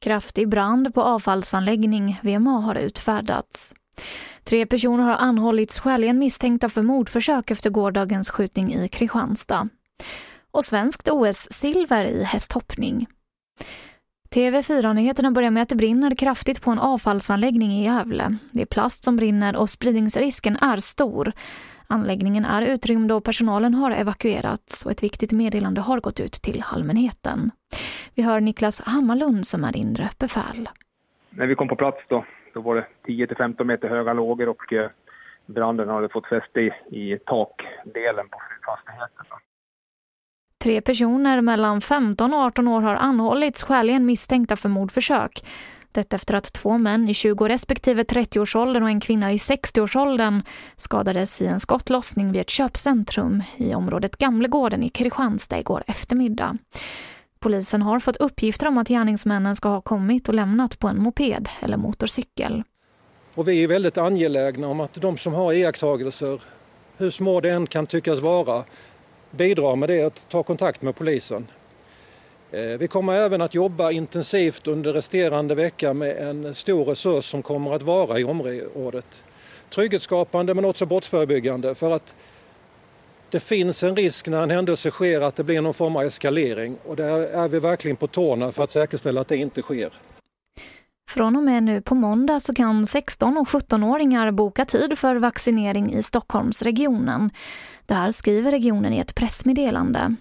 Kraftig brand på avfallsanläggning, VMA har utfärdats. Tre personer har anhållits skäligen misstänkta för mordförsök efter gårdagens skjutning i Kristianstad. Och svenskt OS-silver i hästhoppning. TV4-nyheterna börjar med att det brinner kraftigt på en avfallsanläggning i Gävle. Det är plast som brinner och spridningsrisken är stor. Anläggningen är utrymd och personalen har evakuerats och ett viktigt meddelande har gått ut till allmänheten. Vi hör Niklas Hammarlund som är inre befäl. När vi kom på plats då, då var det 10-15 meter höga lågor och eh, branden hade fått fäste i, i takdelen på fastigheten. Tre personer mellan 15 och 18 år har anhållits skäligen misstänkta för mordförsök. Detta efter att två män i 20 respektive 30-årsåldern och en kvinna i 60-årsåldern skadades i en skottlossning vid ett köpcentrum i området Gamlegården i Kristianstad igår eftermiddag. Polisen har fått uppgifter om att gärningsmännen ska ha kommit och lämnat på en moped eller motorcykel. Och vi är väldigt angelägna om att de som har iakttagelser, hur små det än kan tyckas vara, bidrar med det att ta kontakt med polisen. Eh, vi kommer även att jobba intensivt under resterande vecka med en stor resurs som kommer att vara i området. Trygghetsskapande men också brottsförebyggande för att det finns en risk när en händelse sker att det blir någon form av eskalering och där är vi verkligen på tårna för att säkerställa att det inte sker. Från och med nu på måndag så kan 16 och 17-åringar boka tid för vaccinering i Stockholmsregionen. Det här skriver regionen i ett pressmeddelande.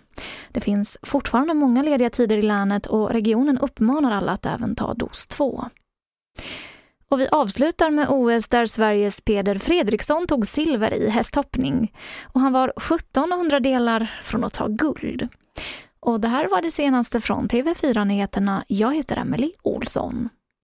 Det finns fortfarande många lediga tider i länet och regionen uppmanar alla att även ta dos 2. Och vi avslutar med OS där Sveriges Peder Fredriksson tog silver i hästhoppning. Och han var 17 hundradelar från att ta guld. Och det här var det senaste från TV4 Nyheterna. Jag heter Emily Olsson.